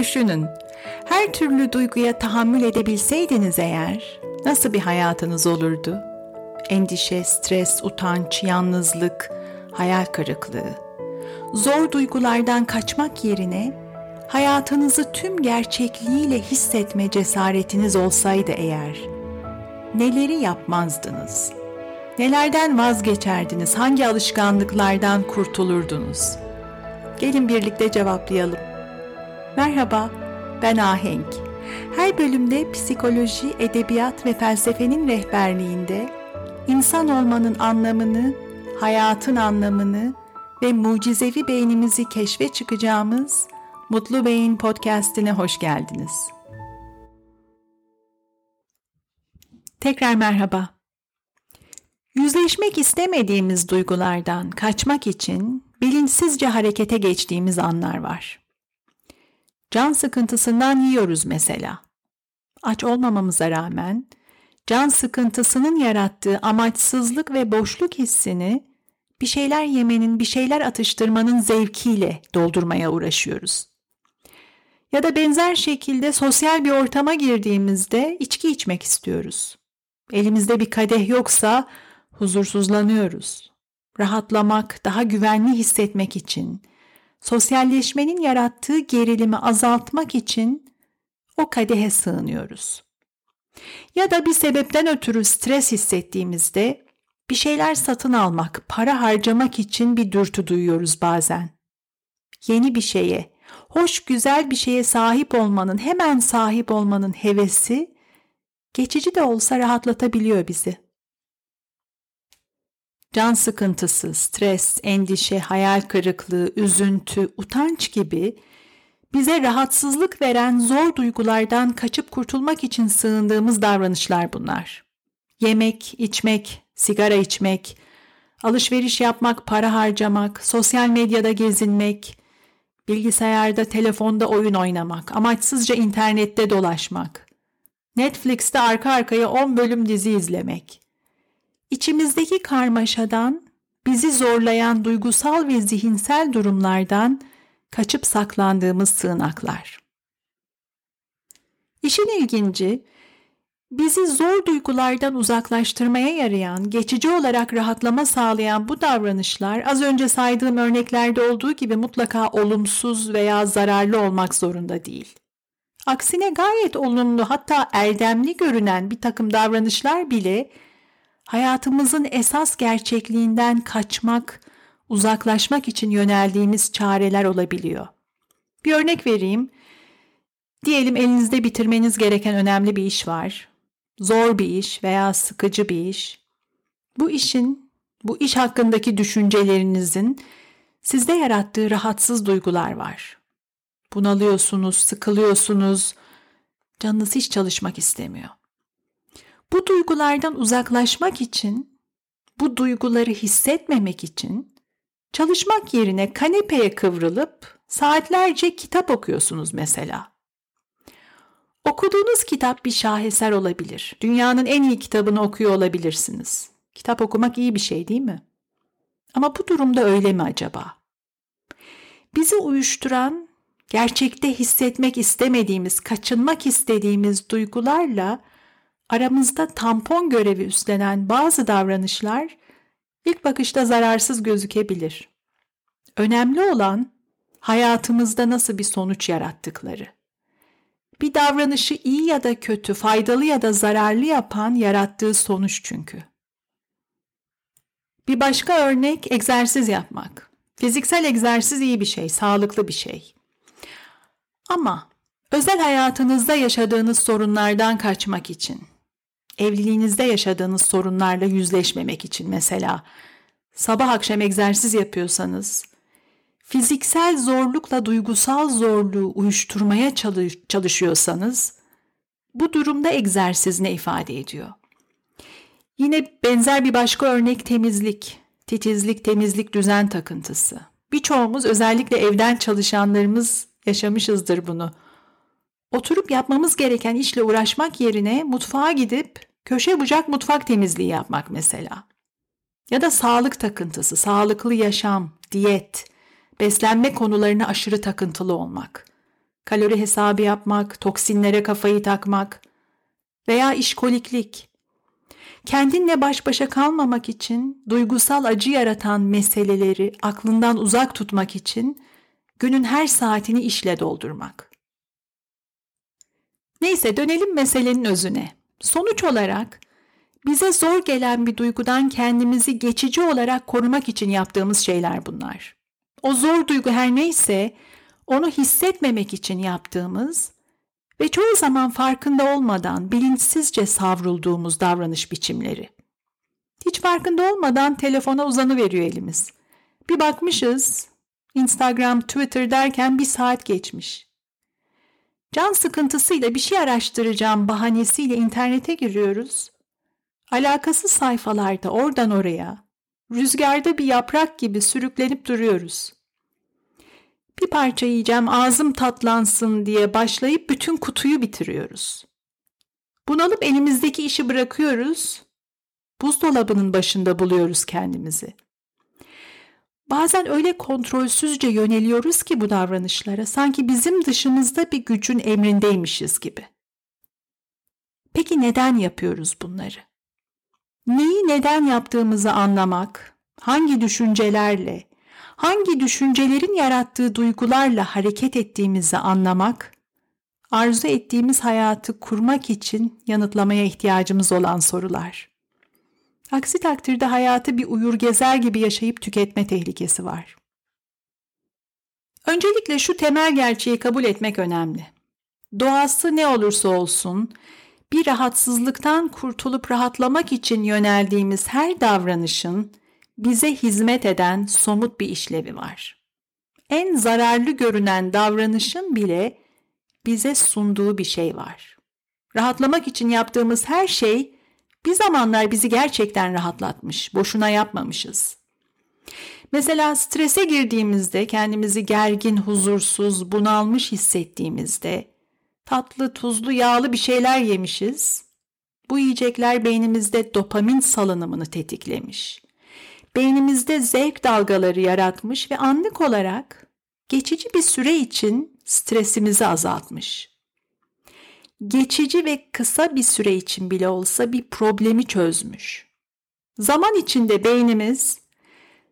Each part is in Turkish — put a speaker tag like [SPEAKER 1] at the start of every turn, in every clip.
[SPEAKER 1] düşünün. Her türlü duyguya tahammül edebilseydiniz eğer nasıl bir hayatınız olurdu? Endişe, stres, utanç, yalnızlık, hayal kırıklığı. Zor duygulardan kaçmak yerine hayatınızı tüm gerçekliğiyle hissetme cesaretiniz olsaydı eğer neleri yapmazdınız? Nelerden vazgeçerdiniz? Hangi alışkanlıklardan kurtulurdunuz? Gelin birlikte cevaplayalım. Merhaba, ben Ahenk. Her bölümde psikoloji, edebiyat ve felsefenin rehberliğinde insan olmanın anlamını, hayatın anlamını ve mucizevi beynimizi keşfe çıkacağımız Mutlu Beyin podcast'ine hoş geldiniz. Tekrar merhaba. Yüzleşmek istemediğimiz duygulardan kaçmak için bilinçsizce harekete geçtiğimiz anlar var. Can sıkıntısından yiyoruz mesela. Aç olmamamıza rağmen can sıkıntısının yarattığı amaçsızlık ve boşluk hissini bir şeyler yemenin, bir şeyler atıştırmanın zevkiyle doldurmaya uğraşıyoruz. Ya da benzer şekilde sosyal bir ortama girdiğimizde içki içmek istiyoruz. Elimizde bir kadeh yoksa huzursuzlanıyoruz. Rahatlamak, daha güvenli hissetmek için, sosyalleşmenin yarattığı gerilimi azaltmak için o kadehe sığınıyoruz. Ya da bir sebepten ötürü stres hissettiğimizde bir şeyler satın almak, para harcamak için bir dürtü duyuyoruz bazen. Yeni bir şeye, hoş güzel bir şeye sahip olmanın, hemen sahip olmanın hevesi geçici de olsa rahatlatabiliyor bizi. Can sıkıntısı, stres, endişe, hayal kırıklığı, üzüntü, utanç gibi bize rahatsızlık veren zor duygulardan kaçıp kurtulmak için sığındığımız davranışlar bunlar. Yemek, içmek, sigara içmek, alışveriş yapmak, para harcamak, sosyal medyada gezinmek, bilgisayarda, telefonda oyun oynamak, amaçsızca internette dolaşmak, Netflix'te arka arkaya 10 bölüm dizi izlemek. İçimizdeki karmaşadan, bizi zorlayan duygusal ve zihinsel durumlardan kaçıp saklandığımız sığınaklar. İşin ilginci, bizi zor duygulardan uzaklaştırmaya yarayan, geçici olarak rahatlama sağlayan bu davranışlar az önce saydığım örneklerde olduğu gibi mutlaka olumsuz veya zararlı olmak zorunda değil. Aksine gayet olumlu hatta erdemli görünen bir takım davranışlar bile hayatımızın esas gerçekliğinden kaçmak, uzaklaşmak için yöneldiğimiz çareler olabiliyor. Bir örnek vereyim. Diyelim elinizde bitirmeniz gereken önemli bir iş var. Zor bir iş veya sıkıcı bir iş. Bu işin, bu iş hakkındaki düşüncelerinizin sizde yarattığı rahatsız duygular var. Bunalıyorsunuz, sıkılıyorsunuz, canınız hiç çalışmak istemiyor. Bu duygulardan uzaklaşmak için, bu duyguları hissetmemek için çalışmak yerine kanepeye kıvrılıp saatlerce kitap okuyorsunuz mesela. Okuduğunuz kitap bir şaheser olabilir. Dünyanın en iyi kitabını okuyor olabilirsiniz. Kitap okumak iyi bir şey değil mi? Ama bu durumda öyle mi acaba? Bizi uyuşturan, gerçekte hissetmek istemediğimiz, kaçınmak istediğimiz duygularla aramızda tampon görevi üstlenen bazı davranışlar ilk bakışta zararsız gözükebilir. Önemli olan hayatımızda nasıl bir sonuç yarattıkları. Bir davranışı iyi ya da kötü, faydalı ya da zararlı yapan yarattığı sonuç çünkü. Bir başka örnek egzersiz yapmak. Fiziksel egzersiz iyi bir şey, sağlıklı bir şey. Ama özel hayatınızda yaşadığınız sorunlardan kaçmak için, evliliğinizde yaşadığınız sorunlarla yüzleşmemek için mesela sabah akşam egzersiz yapıyorsanız, fiziksel zorlukla duygusal zorluğu uyuşturmaya çalışıyorsanız bu durumda egzersiz ne ifade ediyor? Yine benzer bir başka örnek temizlik, titizlik, temizlik, düzen takıntısı. Birçoğumuz özellikle evden çalışanlarımız yaşamışızdır bunu. Oturup yapmamız gereken işle uğraşmak yerine mutfağa gidip köşe bucak mutfak temizliği yapmak mesela. Ya da sağlık takıntısı, sağlıklı yaşam, diyet, beslenme konularına aşırı takıntılı olmak. kalori hesabı yapmak, toksinlere kafayı takmak veya işkoliklik. Kendinle baş başa kalmamak için, duygusal acı yaratan meseleleri aklından uzak tutmak için günün her saatini işle doldurmak. Neyse dönelim meselenin özüne. Sonuç olarak bize zor gelen bir duygudan kendimizi geçici olarak korumak için yaptığımız şeyler bunlar. O zor duygu her neyse onu hissetmemek için yaptığımız ve çoğu zaman farkında olmadan bilinçsizce savrulduğumuz davranış biçimleri. Hiç farkında olmadan telefona uzanı veriyor elimiz. Bir bakmışız Instagram, Twitter derken bir saat geçmiş. Can sıkıntısıyla bir şey araştıracağım bahanesiyle internete giriyoruz. Alakasız sayfalarda oradan oraya, rüzgarda bir yaprak gibi sürüklenip duruyoruz. Bir parça yiyeceğim ağzım tatlansın diye başlayıp bütün kutuyu bitiriyoruz. Bunalıp elimizdeki işi bırakıyoruz, buzdolabının başında buluyoruz kendimizi. Bazen öyle kontrolsüzce yöneliyoruz ki bu davranışlara sanki bizim dışımızda bir gücün emrindeymişiz gibi. Peki neden yapıyoruz bunları? Neyi neden yaptığımızı anlamak, hangi düşüncelerle, hangi düşüncelerin yarattığı duygularla hareket ettiğimizi anlamak, arzu ettiğimiz hayatı kurmak için yanıtlamaya ihtiyacımız olan sorular. Aksi takdirde hayatı bir uyur gezer gibi yaşayıp tüketme tehlikesi var. Öncelikle şu temel gerçeği kabul etmek önemli. Doğası ne olursa olsun, bir rahatsızlıktan kurtulup rahatlamak için yöneldiğimiz her davranışın bize hizmet eden somut bir işlevi var. En zararlı görünen davranışın bile bize sunduğu bir şey var. Rahatlamak için yaptığımız her şey bir zamanlar bizi gerçekten rahatlatmış, boşuna yapmamışız. Mesela strese girdiğimizde, kendimizi gergin, huzursuz, bunalmış hissettiğimizde tatlı, tuzlu, yağlı bir şeyler yemişiz. Bu yiyecekler beynimizde dopamin salınımını tetiklemiş. Beynimizde zevk dalgaları yaratmış ve anlık olarak geçici bir süre için stresimizi azaltmış geçici ve kısa bir süre için bile olsa bir problemi çözmüş. Zaman içinde beynimiz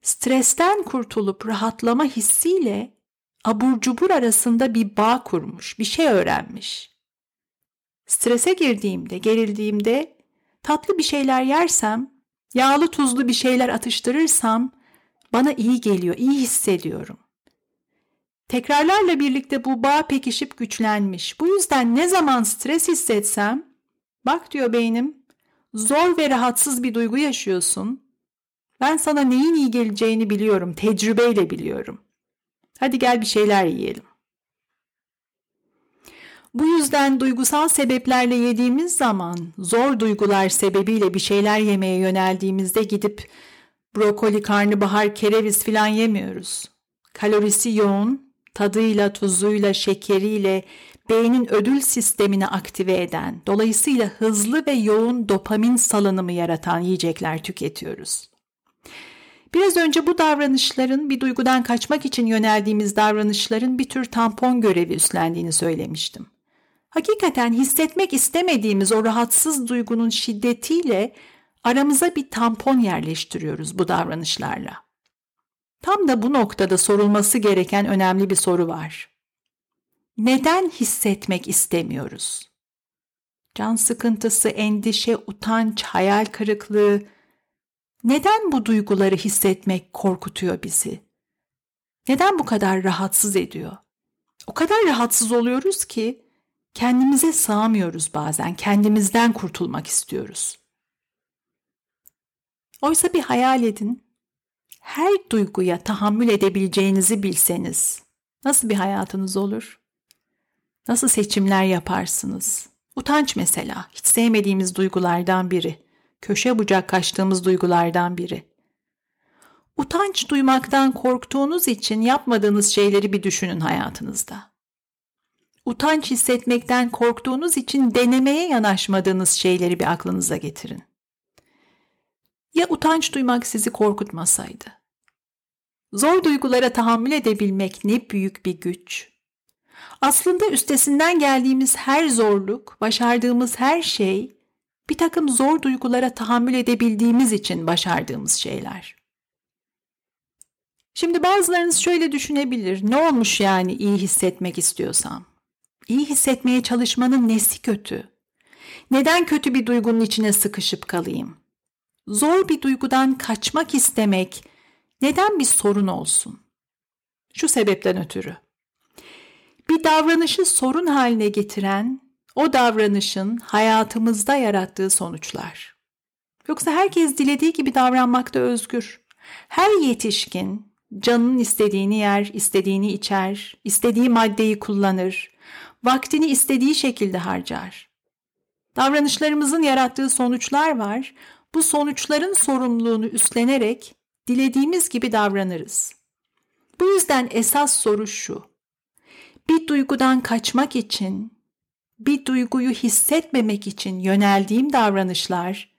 [SPEAKER 1] stresten kurtulup rahatlama hissiyle abur cubur arasında bir bağ kurmuş, bir şey öğrenmiş. Strese girdiğimde, gerildiğimde tatlı bir şeyler yersem, yağlı tuzlu bir şeyler atıştırırsam bana iyi geliyor, iyi hissediyorum. Tekrarlarla birlikte bu bağ pekişip güçlenmiş. Bu yüzden ne zaman stres hissetsem, bak diyor beynim, zor ve rahatsız bir duygu yaşıyorsun. Ben sana neyin iyi geleceğini biliyorum, tecrübeyle biliyorum. Hadi gel bir şeyler yiyelim. Bu yüzden duygusal sebeplerle yediğimiz zaman, zor duygular sebebiyle bir şeyler yemeye yöneldiğimizde gidip brokoli, karnabahar, kereviz filan yemiyoruz. Kalorisi yoğun, tadıyla, tuzuyla, şekeriyle beynin ödül sistemini aktive eden, dolayısıyla hızlı ve yoğun dopamin salınımı yaratan yiyecekler tüketiyoruz. Biraz önce bu davranışların bir duygudan kaçmak için yöneldiğimiz davranışların bir tür tampon görevi üstlendiğini söylemiştim. Hakikaten hissetmek istemediğimiz o rahatsız duygunun şiddetiyle aramıza bir tampon yerleştiriyoruz bu davranışlarla. Tam da bu noktada sorulması gereken önemli bir soru var. Neden hissetmek istemiyoruz? Can sıkıntısı, endişe, utanç, hayal kırıklığı. Neden bu duyguları hissetmek korkutuyor bizi? Neden bu kadar rahatsız ediyor? O kadar rahatsız oluyoruz ki kendimize sığamıyoruz bazen. Kendimizden kurtulmak istiyoruz. Oysa bir hayal edin her duyguya tahammül edebileceğinizi bilseniz nasıl bir hayatınız olur? Nasıl seçimler yaparsınız? Utanç mesela hiç sevmediğimiz duygulardan biri. Köşe bucak kaçtığımız duygulardan biri. Utanç duymaktan korktuğunuz için yapmadığınız şeyleri bir düşünün hayatınızda. Utanç hissetmekten korktuğunuz için denemeye yanaşmadığınız şeyleri bir aklınıza getirin. Ya utanç duymak sizi korkutmasaydı? Zor duygulara tahammül edebilmek ne büyük bir güç. Aslında üstesinden geldiğimiz her zorluk, başardığımız her şey bir takım zor duygulara tahammül edebildiğimiz için başardığımız şeyler. Şimdi bazılarınız şöyle düşünebilir. Ne olmuş yani iyi hissetmek istiyorsam? İyi hissetmeye çalışmanın nesi kötü? Neden kötü bir duygunun içine sıkışıp kalayım? Zor bir duygudan kaçmak istemek neden bir sorun olsun? Şu sebepten ötürü. Bir davranışı sorun haline getiren o davranışın hayatımızda yarattığı sonuçlar. Yoksa herkes dilediği gibi davranmakta özgür. Her yetişkin canının istediğini yer, istediğini içer, istediği maddeyi kullanır, vaktini istediği şekilde harcar. Davranışlarımızın yarattığı sonuçlar var. Bu sonuçların sorumluluğunu üstlenerek dilediğimiz gibi davranırız. Bu yüzden esas soru şu. Bir duygudan kaçmak için, bir duyguyu hissetmemek için yöneldiğim davranışlar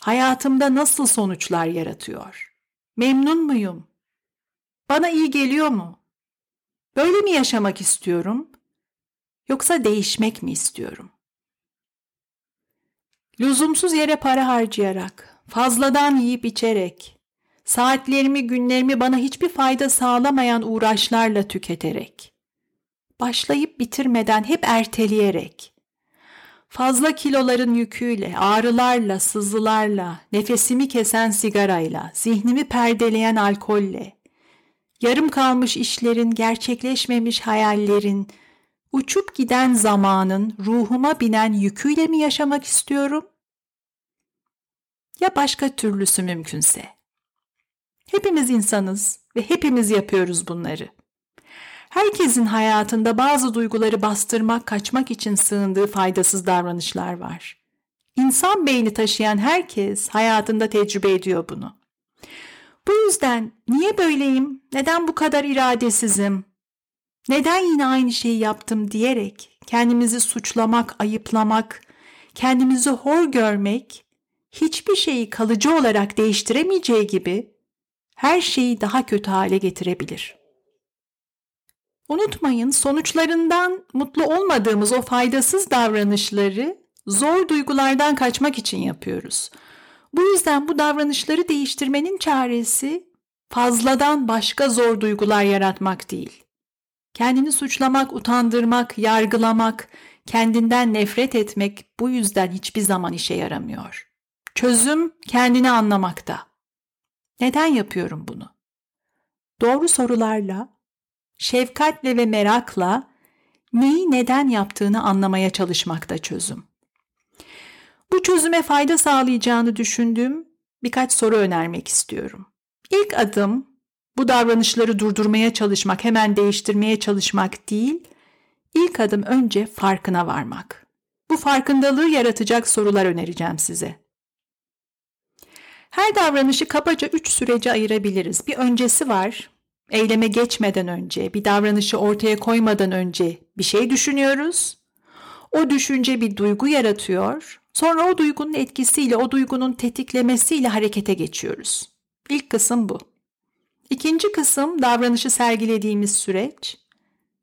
[SPEAKER 1] hayatımda nasıl sonuçlar yaratıyor? Memnun muyum? Bana iyi geliyor mu? Böyle mi yaşamak istiyorum? Yoksa değişmek mi istiyorum? Lüzumsuz yere para harcayarak, fazladan yiyip içerek, saatlerimi, günlerimi bana hiçbir fayda sağlamayan uğraşlarla tüketerek, başlayıp bitirmeden hep erteleyerek, fazla kiloların yüküyle, ağrılarla, sızılarla, nefesimi kesen sigarayla, zihnimi perdeleyen alkolle, yarım kalmış işlerin, gerçekleşmemiş hayallerin, uçup giden zamanın ruhuma binen yüküyle mi yaşamak istiyorum? Ya başka türlüsü mümkünse? Hepimiz insanız ve hepimiz yapıyoruz bunları. Herkesin hayatında bazı duyguları bastırmak, kaçmak için sığındığı faydasız davranışlar var. İnsan beyni taşıyan herkes hayatında tecrübe ediyor bunu. Bu yüzden niye böyleyim, neden bu kadar iradesizim, neden yine aynı şeyi yaptım diyerek kendimizi suçlamak, ayıplamak, kendimizi hor görmek hiçbir şeyi kalıcı olarak değiştiremeyeceği gibi her şeyi daha kötü hale getirebilir. Unutmayın sonuçlarından mutlu olmadığımız o faydasız davranışları zor duygulardan kaçmak için yapıyoruz. Bu yüzden bu davranışları değiştirmenin çaresi fazladan başka zor duygular yaratmak değil. Kendini suçlamak, utandırmak, yargılamak, kendinden nefret etmek bu yüzden hiçbir zaman işe yaramıyor. Çözüm kendini anlamakta. Neden yapıyorum bunu? Doğru sorularla, şefkatle ve merakla neyi neden yaptığını anlamaya çalışmakta çözüm. Bu çözüme fayda sağlayacağını düşündüğüm birkaç soru önermek istiyorum. İlk adım bu davranışları durdurmaya çalışmak, hemen değiştirmeye çalışmak değil, ilk adım önce farkına varmak. Bu farkındalığı yaratacak sorular önereceğim size. Her davranışı kabaca üç sürece ayırabiliriz. Bir öncesi var. Eyleme geçmeden önce, bir davranışı ortaya koymadan önce bir şey düşünüyoruz. O düşünce bir duygu yaratıyor. Sonra o duygunun etkisiyle, o duygunun tetiklemesiyle harekete geçiyoruz. İlk kısım bu. İkinci kısım davranışı sergilediğimiz süreç.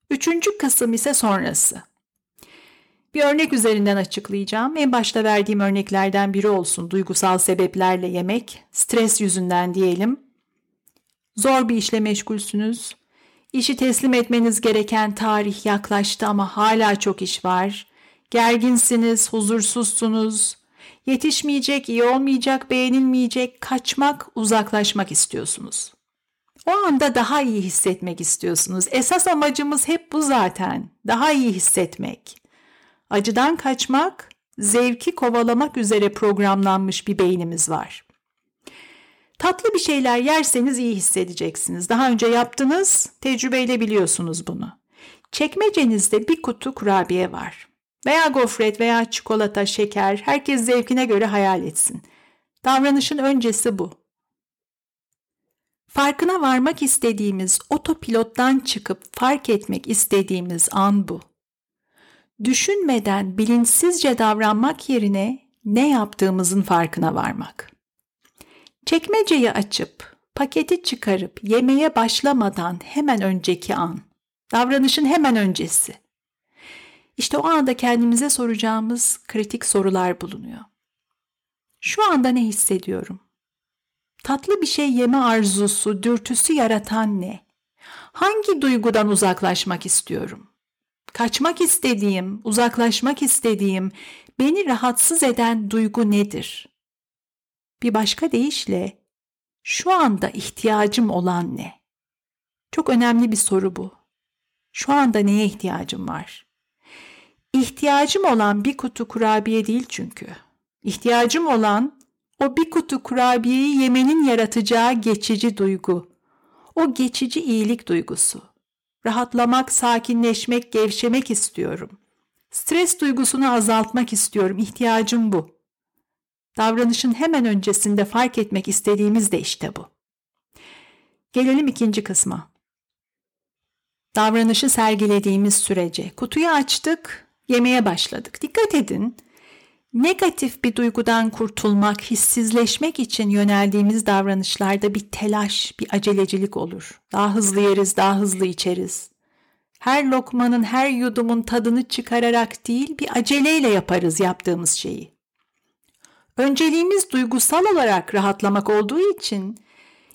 [SPEAKER 1] Üçüncü kısım ise sonrası. Bir örnek üzerinden açıklayacağım. En başta verdiğim örneklerden biri olsun. Duygusal sebeplerle yemek, stres yüzünden diyelim. Zor bir işle meşgulsünüz. İşi teslim etmeniz gereken tarih yaklaştı ama hala çok iş var. Gerginsiniz, huzursuzsunuz. Yetişmeyecek, iyi olmayacak, beğenilmeyecek, kaçmak, uzaklaşmak istiyorsunuz. O anda daha iyi hissetmek istiyorsunuz. Esas amacımız hep bu zaten. Daha iyi hissetmek. Acıdan kaçmak, zevki kovalamak üzere programlanmış bir beynimiz var. Tatlı bir şeyler yerseniz iyi hissedeceksiniz. Daha önce yaptınız, tecrübeyle biliyorsunuz bunu. Çekmecenizde bir kutu kurabiye var. Veya gofret veya çikolata, şeker, herkes zevkine göre hayal etsin. Davranışın öncesi bu. Farkına varmak istediğimiz otopilottan çıkıp fark etmek istediğimiz an bu. Düşünmeden bilinçsizce davranmak yerine ne yaptığımızın farkına varmak. Çekmeceyi açıp paketi çıkarıp yemeye başlamadan hemen önceki an. Davranışın hemen öncesi. İşte o anda kendimize soracağımız kritik sorular bulunuyor. Şu anda ne hissediyorum? Tatlı bir şey yeme arzusu, dürtüsü yaratan ne? Hangi duygudan uzaklaşmak istiyorum? Kaçmak istediğim, uzaklaşmak istediğim, beni rahatsız eden duygu nedir? Bir başka deyişle şu anda ihtiyacım olan ne? Çok önemli bir soru bu. Şu anda neye ihtiyacım var? İhtiyacım olan bir kutu kurabiye değil çünkü. İhtiyacım olan o bir kutu kurabiyeyi yemenin yaratacağı geçici duygu. O geçici iyilik duygusu. Rahatlamak, sakinleşmek, gevşemek istiyorum. Stres duygusunu azaltmak istiyorum. İhtiyacım bu. Davranışın hemen öncesinde fark etmek istediğimiz de işte bu. Gelelim ikinci kısma. Davranışı sergilediğimiz sürece kutuyu açtık, yemeye başladık. Dikkat edin. Negatif bir duygudan kurtulmak, hissizleşmek için yöneldiğimiz davranışlarda bir telaş, bir acelecilik olur. Daha hızlı yeriz, daha hızlı içeriz. Her lokmanın, her yudumun tadını çıkararak değil, bir aceleyle yaparız yaptığımız şeyi. Önceliğimiz duygusal olarak rahatlamak olduğu için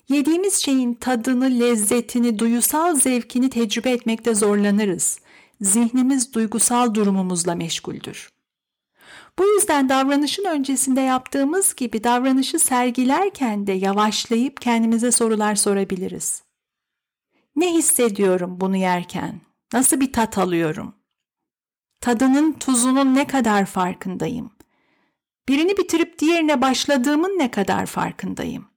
[SPEAKER 1] yediğimiz şeyin tadını, lezzetini, duyusal zevkini tecrübe etmekte zorlanırız. Zihnimiz duygusal durumumuzla meşguldür. Bu yüzden davranışın öncesinde yaptığımız gibi davranışı sergilerken de yavaşlayıp kendimize sorular sorabiliriz. Ne hissediyorum bunu yerken? Nasıl bir tat alıyorum? Tadının, tuzunun ne kadar farkındayım? Birini bitirip diğerine başladığımın ne kadar farkındayım?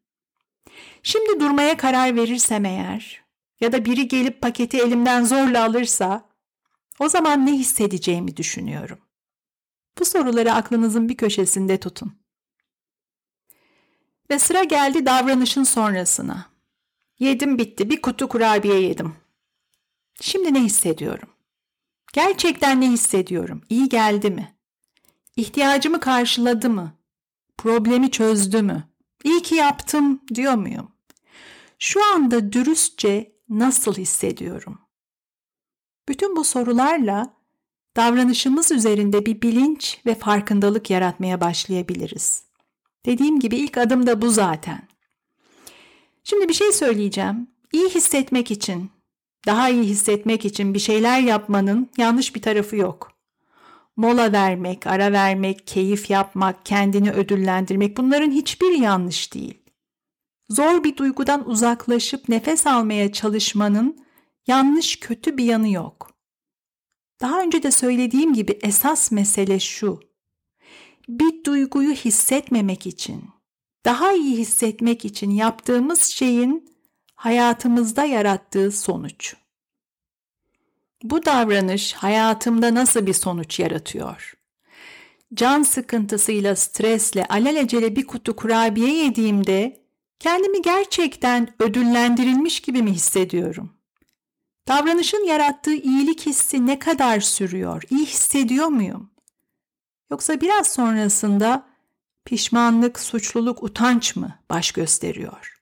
[SPEAKER 1] Şimdi durmaya karar verirsem eğer ya da biri gelip paketi elimden zorla alırsa o zaman ne hissedeceğimi düşünüyorum. Bu soruları aklınızın bir köşesinde tutun. Ve sıra geldi davranışın sonrasına. Yedim bitti, bir kutu kurabiye yedim. Şimdi ne hissediyorum? Gerçekten ne hissediyorum? İyi geldi mi? İhtiyacımı karşıladı mı? Problemi çözdü mü? İyi ki yaptım diyor muyum? Şu anda dürüstçe nasıl hissediyorum? Bütün bu sorularla davranışımız üzerinde bir bilinç ve farkındalık yaratmaya başlayabiliriz. Dediğim gibi ilk adım da bu zaten. Şimdi bir şey söyleyeceğim. İyi hissetmek için, daha iyi hissetmek için bir şeyler yapmanın yanlış bir tarafı yok. Mola vermek, ara vermek, keyif yapmak, kendini ödüllendirmek bunların hiçbir yanlış değil. Zor bir duygudan uzaklaşıp nefes almaya çalışmanın yanlış kötü bir yanı yok. Daha önce de söylediğim gibi esas mesele şu. Bir duyguyu hissetmemek için, daha iyi hissetmek için yaptığımız şeyin hayatımızda yarattığı sonuç. Bu davranış hayatımda nasıl bir sonuç yaratıyor? Can sıkıntısıyla, stresle, alelacele bir kutu kurabiye yediğimde kendimi gerçekten ödüllendirilmiş gibi mi hissediyorum? Davranışın yarattığı iyilik hissi ne kadar sürüyor? İyi hissediyor muyum? Yoksa biraz sonrasında pişmanlık, suçluluk, utanç mı baş gösteriyor?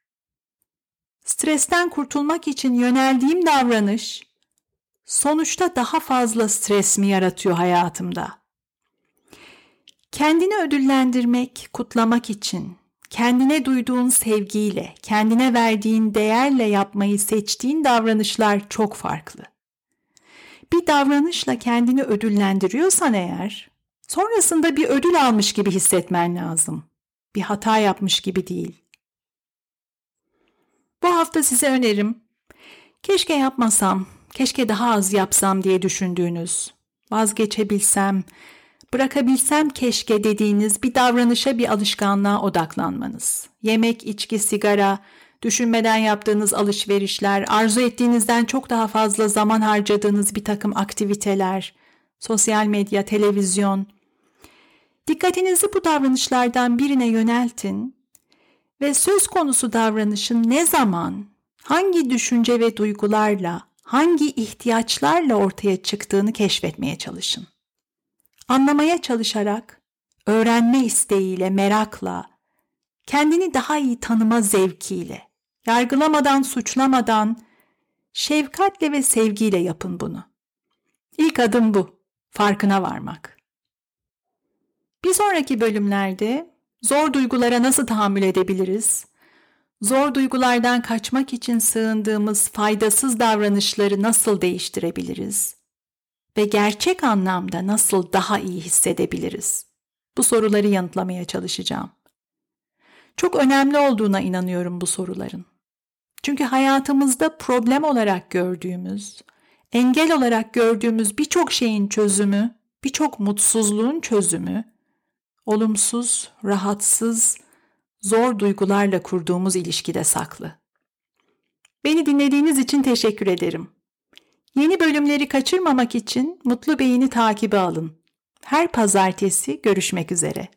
[SPEAKER 1] Stresten kurtulmak için yöneldiğim davranış sonuçta daha fazla stres mi yaratıyor hayatımda? Kendini ödüllendirmek, kutlamak için kendine duyduğun sevgiyle, kendine verdiğin değerle yapmayı seçtiğin davranışlar çok farklı. Bir davranışla kendini ödüllendiriyorsan eğer, sonrasında bir ödül almış gibi hissetmen lazım. Bir hata yapmış gibi değil. Bu hafta size önerim, keşke yapmasam, keşke daha az yapsam diye düşündüğünüz, vazgeçebilsem, bırakabilsem keşke dediğiniz bir davranışa bir alışkanlığa odaklanmanız. Yemek, içki, sigara, düşünmeden yaptığınız alışverişler, arzu ettiğinizden çok daha fazla zaman harcadığınız bir takım aktiviteler, sosyal medya, televizyon. Dikkatinizi bu davranışlardan birine yöneltin ve söz konusu davranışın ne zaman, hangi düşünce ve duygularla, hangi ihtiyaçlarla ortaya çıktığını keşfetmeye çalışın. Anlamaya çalışarak, öğrenme isteğiyle, merakla, kendini daha iyi tanıma zevkiyle, yargılamadan, suçlamadan, Şefkatle ve sevgiyle yapın bunu. İlk adım bu. Farkına varmak. Bir sonraki bölümlerde zor duygulara nasıl tahammül edebiliriz? Zor duygulardan kaçmak için sığındığımız faydasız davranışları nasıl değiştirebiliriz? Ve gerçek anlamda nasıl daha iyi hissedebiliriz? Bu soruları yanıtlamaya çalışacağım. Çok önemli olduğuna inanıyorum bu soruların. Çünkü hayatımızda problem olarak gördüğümüz, engel olarak gördüğümüz birçok şeyin çözümü, birçok mutsuzluğun çözümü, olumsuz, rahatsız, zor duygularla kurduğumuz ilişkide saklı. Beni dinlediğiniz için teşekkür ederim. Yeni bölümleri kaçırmamak için Mutlu Beyin'i takibe alın. Her pazartesi görüşmek üzere.